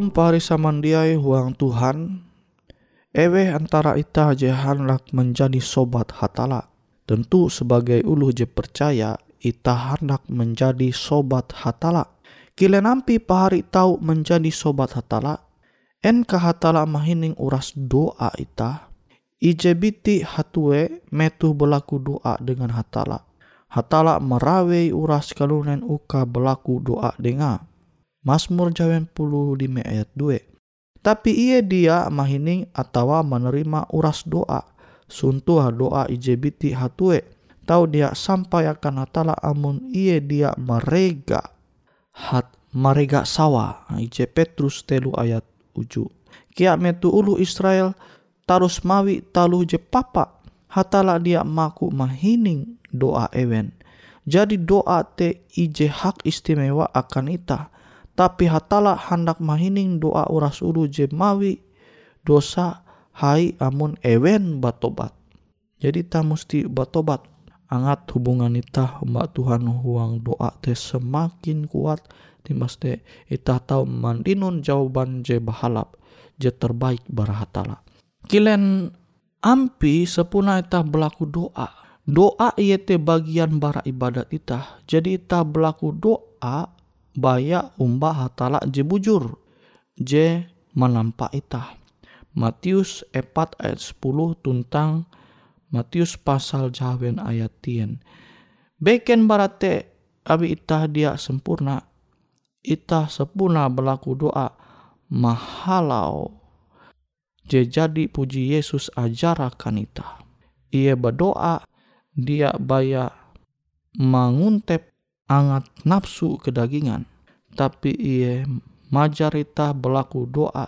Shalom pari samandiai huang Tuhan. Ewe antara ita je hendak menjadi sobat hatala. Tentu sebagai ulu je percaya ita hendak menjadi sobat hatala. Kile nampi pahari tahu menjadi sobat hatala. Enka hatala mahining uras doa ita. Ijebiti hatue metu berlaku doa dengan hatala. Hatala merawei uras kalunen uka berlaku doa denga. Mazmur jawen puluh lima ayat 2. Tapi ia dia mahining atau menerima uras doa. Suntuh doa ijebiti hatue. Tahu dia sampai akan hatala amun ia dia merega. Hat merega sawa. Ije Petrus telu ayat uju. Kia metu ulu Israel tarus mawi talu je papa. Hatala dia maku mahining doa ewen. Jadi doa te ije hak istimewa akan ita tapi hatala hendak mahining doa uras ulu je mawi dosa hai amun ewen batobat. Jadi ta mesti batobat. Angat hubungan ita mbak Tuhan huang doa te semakin kuat timas te ita tahu mandinun jawaban je bahalap je terbaik bara hatala. Kilen ampi sepuna ita berlaku doa. Doa iya te bagian bara ibadat ita. Jadi ita berlaku doa baya umbah hatala je bujur je menampak ita Matius 4 ayat 10 tentang Matius pasal jawen ayat tien. Beken barate abi itah dia sempurna. Itah sempurna berlaku doa mahalau. Je jadi puji Yesus ajarakan itah. Ia berdoa dia baya menguntep angat nafsu kedagingan. Tapi ia majarita berlaku doa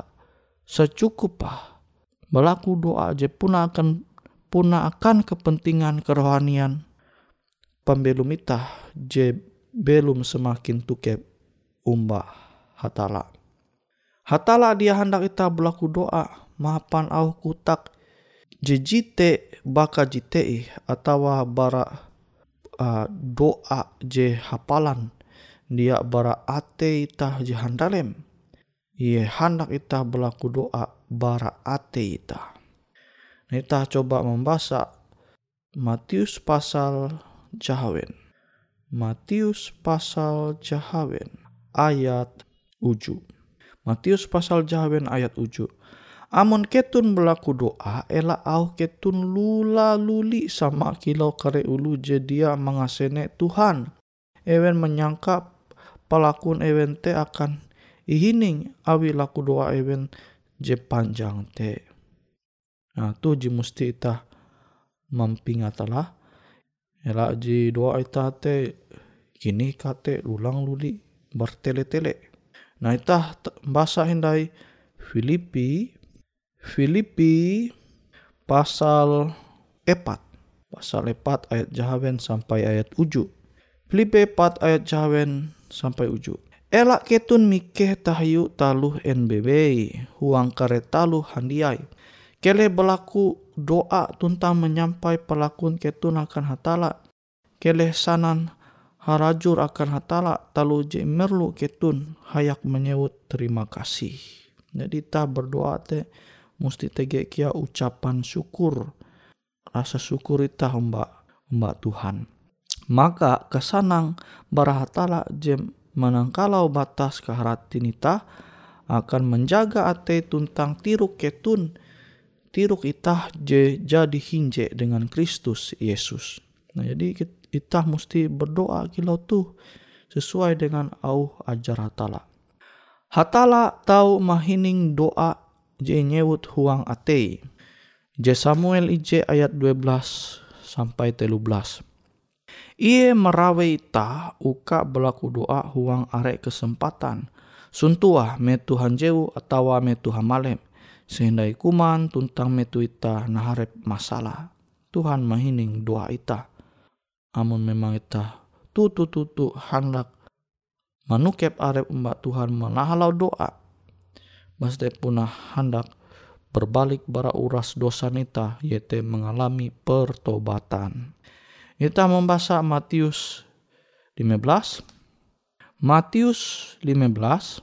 secukupah. Berlaku doa je puna akan puna akan kepentingan kerohanian pembelum itah je belum semakin tukep umba hatala. Hatala dia hendak kita berlaku doa mapan au kutak jejite baka jitei atau bara uh, doa je hapalan dia bara ate itah je handalem Ie hendak kita berlaku doa bara ate ita. Kita coba membaca Matius pasal jahawen. Matius pasal jahawen ayat uju. Matius pasal jahawen ayat uju. Amun ketun berlaku doa, ela au ketun lula luli sama kilau kare ulu jedia mengasene Tuhan. Ewen menyangka pelakun ewen te akan ihining awi laku doa ewen je panjang te. Nah tu ji musti ita mampingat lah. Ela ji doa ita te kini kate ulang luli bertele-tele. Nah ita bahasa hindai Filipi Filipi pasal epat pasal epat ayat jahawen sampai ayat uju. Filipi epat ayat jahawen sampai uju. Elak ketun mikeh tahayu taluh NBB, huang kare taluh handiai. Kele berlaku doa tuntang menyampai pelakun ketun akan hatala. Kele sanan harajur akan hatala talu je merlu ketun hayak menyebut terima kasih. Jadi ta berdoa te mesti tege kia ucapan syukur. Rasa syukur ita mbak mbak Tuhan. Maka kesanang barahatala jem manangkalau batas keharatin ita akan menjaga ate tuntang tiruk ketun tiruk itah je jadi hinje dengan Kristus Yesus. Nah jadi kita mesti berdoa kilau tuh sesuai dengan au ajar hatala. Hatala tahu mahining doa je nyewut huang ate. Je Samuel IJ ayat 12 sampai 13. Ia merawe ita uka berlaku doa huang arek kesempatan. Suntua me Tuhan jeu atau me Tuhan malem. Sehingga kuman tuntang metu ita naharep masalah. Tuhan mahining doa ita. Amun memang ita tutu tutu hendak manukep arep mbak Tuhan menahalau doa. Masde punah hendak berbalik bara uras dosa nita yaitu mengalami pertobatan. Kita membaca Matius 15. Matius 15.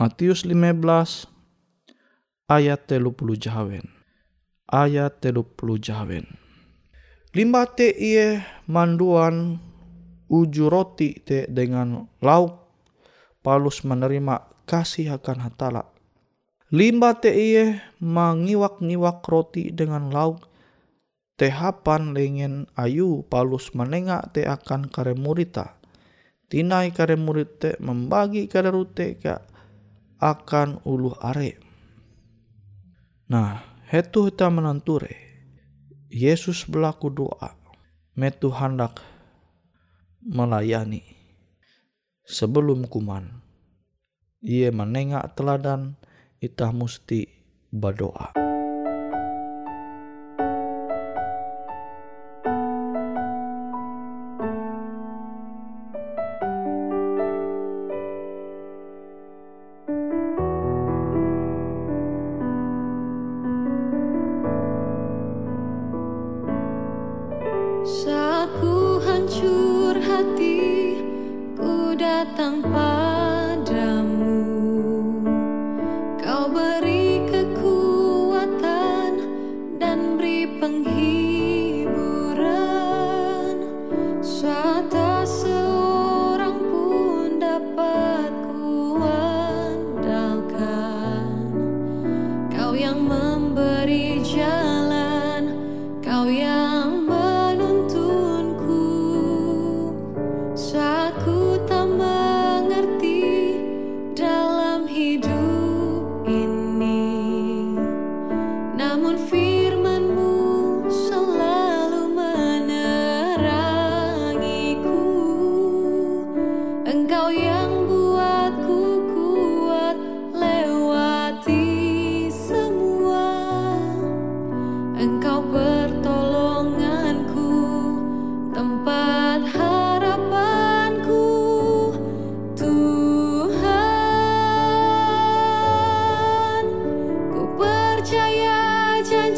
Matius 15 ayat telu puluh jahawen. Ayat telu puluh jahawen. Lima te iye manduan uju roti te dengan lauk Paulus menerima kasih akan hatala. Lima te iye mengiwak-ngiwak roti dengan lauk tehapan lengen ayu palus menengah te akan kare murita. Tinai kare murid te membagi kare rute ke akan ulu are. Nah, hetu kita menanture. Yesus berlaku doa. Metu hendak melayani. Sebelum kuman. Ia menengak teladan, itah musti berdoa.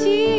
Jesus.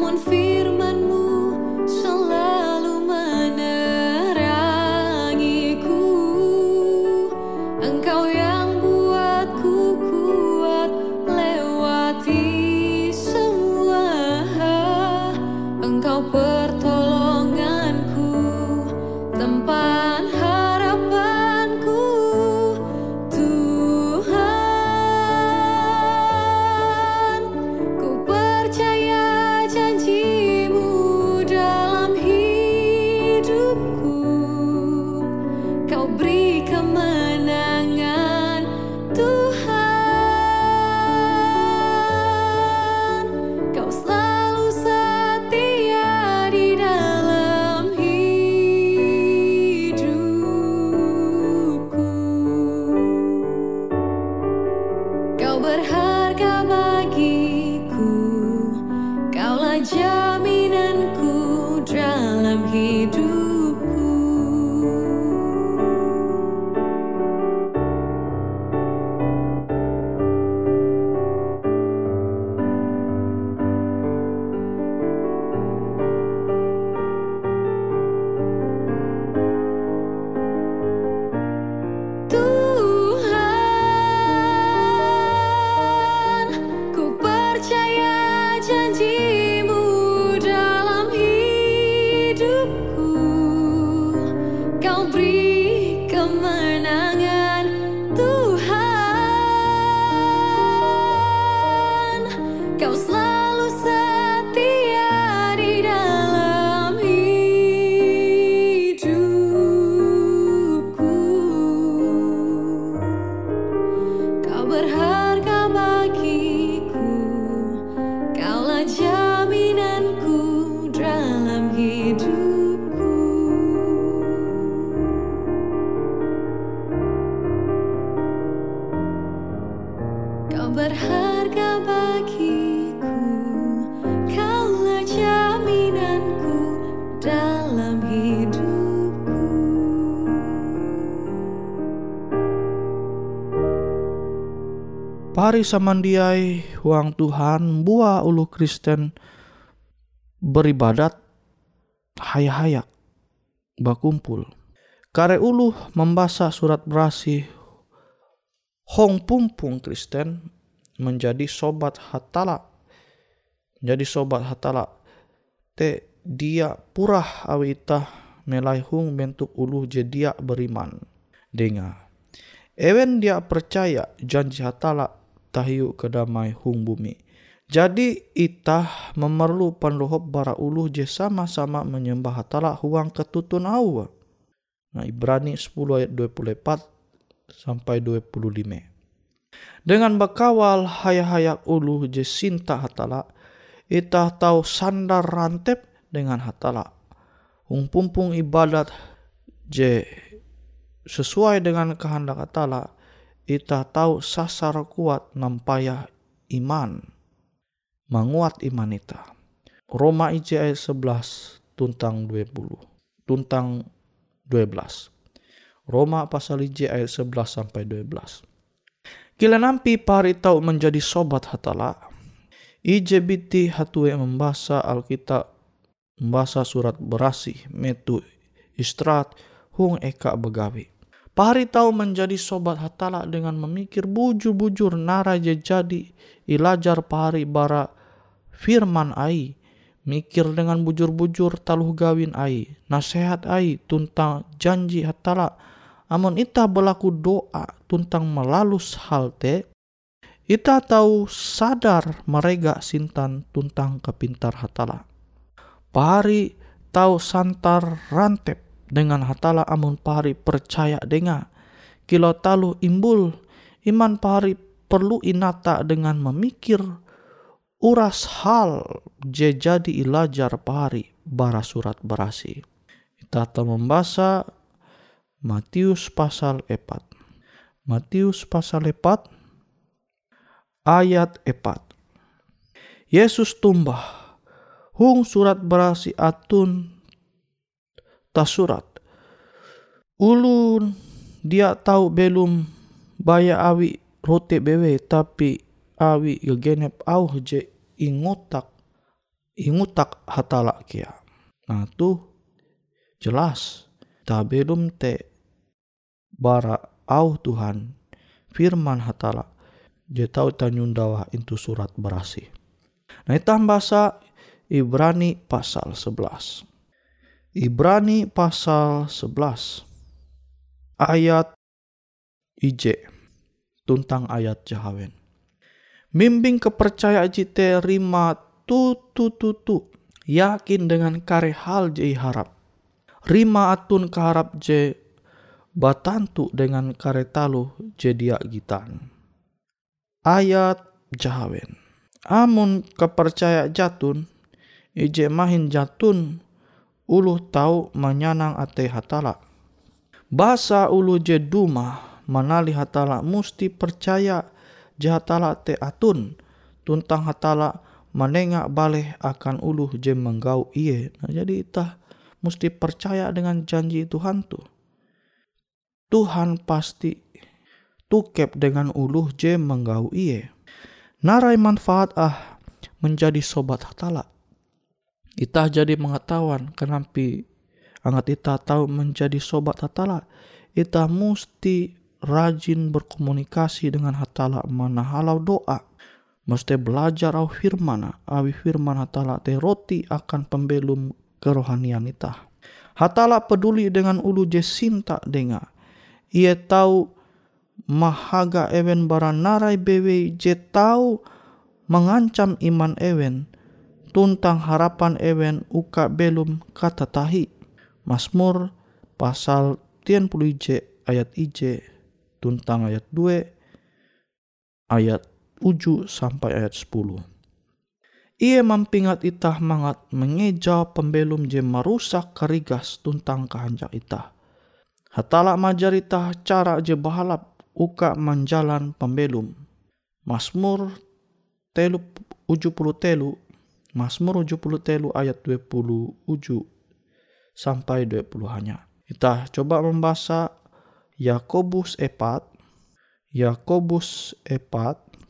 someone feels berharga bagiku, kaulah jalan. Pari samandiai huang Tuhan buah ulu Kristen beribadat hayak-hayak bakumpul. Kare ulu membaca surat berasi hong pumpung Kristen menjadi sobat hatala. Jadi sobat hatala. Te dia purah awi itah melai hung bentuk ulu je dia beriman. Dengar. Ewen dia percaya janji hatala tahiu kedamai hung bumi. Jadi itah memerlu panlohop bara ulu je sama-sama menyembah hatala huang ketutun awa. Nah Ibrani 10 ayat 24 sampai 25. Dengan bekawal hayak-hayak ulu je sinta hatala, itah tahu sandar rantep dengan hatala. Hung pumpung ibadat je sesuai dengan kehendak hatala, itah tahu sasar kuat nampayah iman. Menguat iman ita. Roma IJ ayat 11 tuntang 20. Tuntang 12. Roma pasal IJ ayat 11 sampai 12. Kila nampi pari tahu menjadi sobat hatala. IJ biti hatue membaca Alkitab membaca surat berasi metu istrat hung eka begawi. Pari tahu menjadi sobat hatala dengan memikir bujur-bujur nara je jadi ilajar pari bara firman ai. Mikir dengan bujur-bujur taluh gawin ai nasihat ai tuntang janji hatala. Amun ita berlaku doa tuntang melalus hal te ita tahu sadar mereka sintan tuntang kepintar hatala. Pari tahu santar rantep dengan hatala amun pari percaya dengan kilo talu imbul iman pari perlu inata dengan memikir uras hal je jadi ilajar pari bara surat berasi. Kita membaca Matius pasal 4. Matius pasal 4 ayat 4. Yesus tumbah hung surat berasi atun tasurat. Ulun dia tahu belum baya awi rote bewe tapi awi gegenep au je ingutak ingutak hatala kia. Nah tu jelas tak belum te bara au Tuhan firman hatala je tahu tanyundawa itu surat berasi. Nah itu bahasa Ibrani pasal 11. Ibrani pasal 11 ayat IJ tuntang ayat jahawen. Mimbing kepercayaan jite rima tu tu tu tu yakin dengan kare hal je harap. Rima atun kaharap je batantu dengan kare talu je dia gitan. Ayat jahawen. Amun kepercaya jatun, ije mahin jatun ulu tahu menyanang ate hatala. Basa ulu je duma manali hatala musti percaya je hatala te atun tuntang hatala menengak baleh akan ulu je menggau iye. Nah, jadi itah musti percaya dengan janji Tuhan tu. Tuhan pasti tukep dengan ulu je menggau iye. Narai manfaat ah menjadi sobat hatala. Itah jadi mengetahuan kenapa angat ita tahu menjadi sobat hatala. Ita mesti rajin berkomunikasi dengan hatala mana halau doa. Mesti belajar au firman, awi firman hatala te roti akan pembelum kerohanian ita. Hatala peduli dengan ulu je sinta denga. Ia tahu mahaga ewen bara narai bewe je tahu mengancam iman ewen tuntang harapan ewen uka belum kata tahi. Mazmur pasal 30 ije ayat ije tuntang ayat 2 ayat 7 sampai ayat 10. Ia mampingat itah mangat mengejau pembelum je merusak kerigas tuntang kehancak itah. Hatala majar itah cara je bahalap uka menjalan pembelum. Mazmur telu uju puluh telu Mazmur puluh telu ayat 20 uju sampai 20 hanya. Kita coba membaca Yakobus 4 Yakobus 4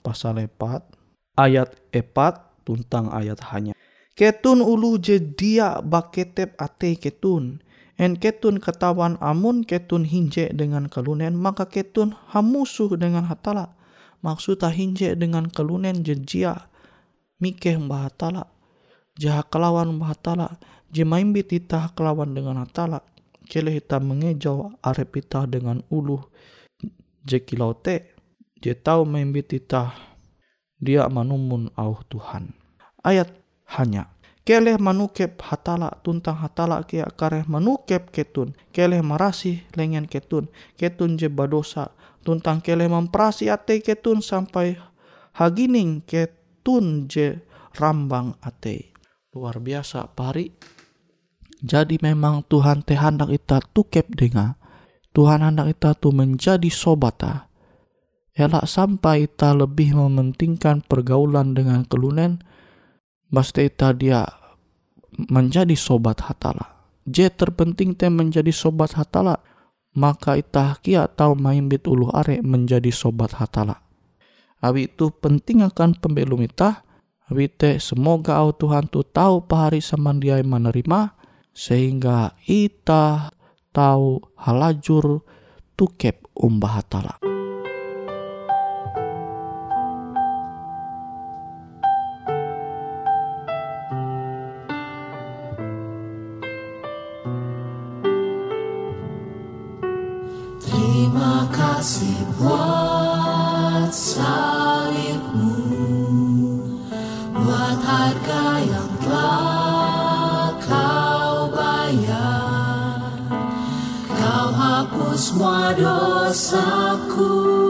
pasal 4 ayat 4 tuntang ayat hanya. Ketun ulu je dia baketep ate ketun. En ketun ketawan amun ketun hinje dengan kelunen maka ketun hamusuh dengan hatala. Maksudnya hinje dengan kelunen je jia mikeh mbah hatala. Jaha kelawan mbah hatala. Je maimbit ita kelawan dengan hatala. Kele kita mengejau arep ita dengan ulu je kilau te. Je tau maimbit ita dia manumun au Tuhan ayat hanya keleh manukep hatala tuntang hatala kia kareh manukep ketun keleh marasi lengen ketun ketun je badosa tuntang keleh memperasi ate ketun sampai hagining ketun je rambang ate luar biasa pari jadi memang Tuhan teh hendak kita tukep dengan Tuhan hendak kita tu menjadi sobata elak sampai kita lebih mementingkan pergaulan dengan kelunen Pasti dia menjadi sobat hatala. Je terpenting teh menjadi sobat hatala. Maka itah kia tahu main bit ulu are menjadi sobat hatala. Abi itu penting akan pembelum itah. Abi teh semoga au Tuhan tu tahu pahari samandiai menerima. Sehingga itah tahu halajur tukep umbah hatala. Terima kasih buat salibmu dosaku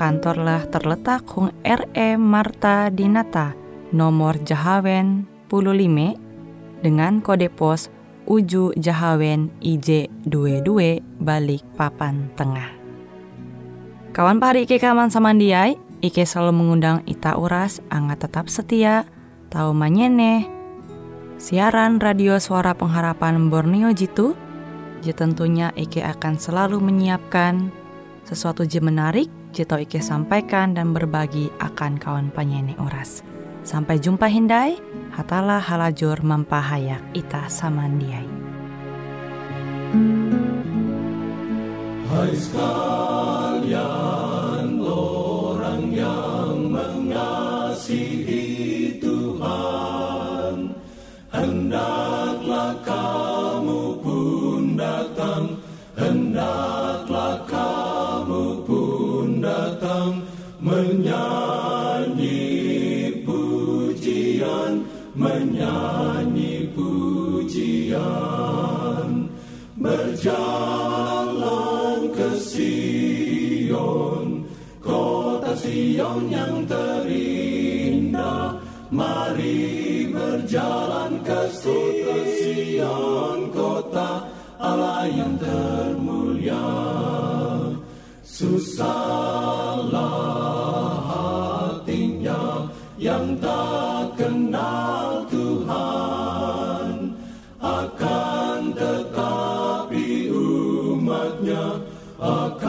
kantorlah terletak Hung RE Marta Dinata, nomor Jahawen 15 dengan kode pos Uju Jahawen IJ22 balik papan tengah. Kawan pari Ike kaman samandiai, Ike selalu mengundang Ita Uras, angga tetap setia, tahu manyene, siaran radio suara pengharapan Borneo Jitu, tentunya Ike akan selalu menyiapkan sesuatu je menarik, tau Ike sampaikan dan berbagi akan kawan penyanyi Uras. Sampai jumpa Hindai, hatalah halajur mempahayak ita samandiai. Hai sekalian orang yang mengasihi Tuhan Hendaklah a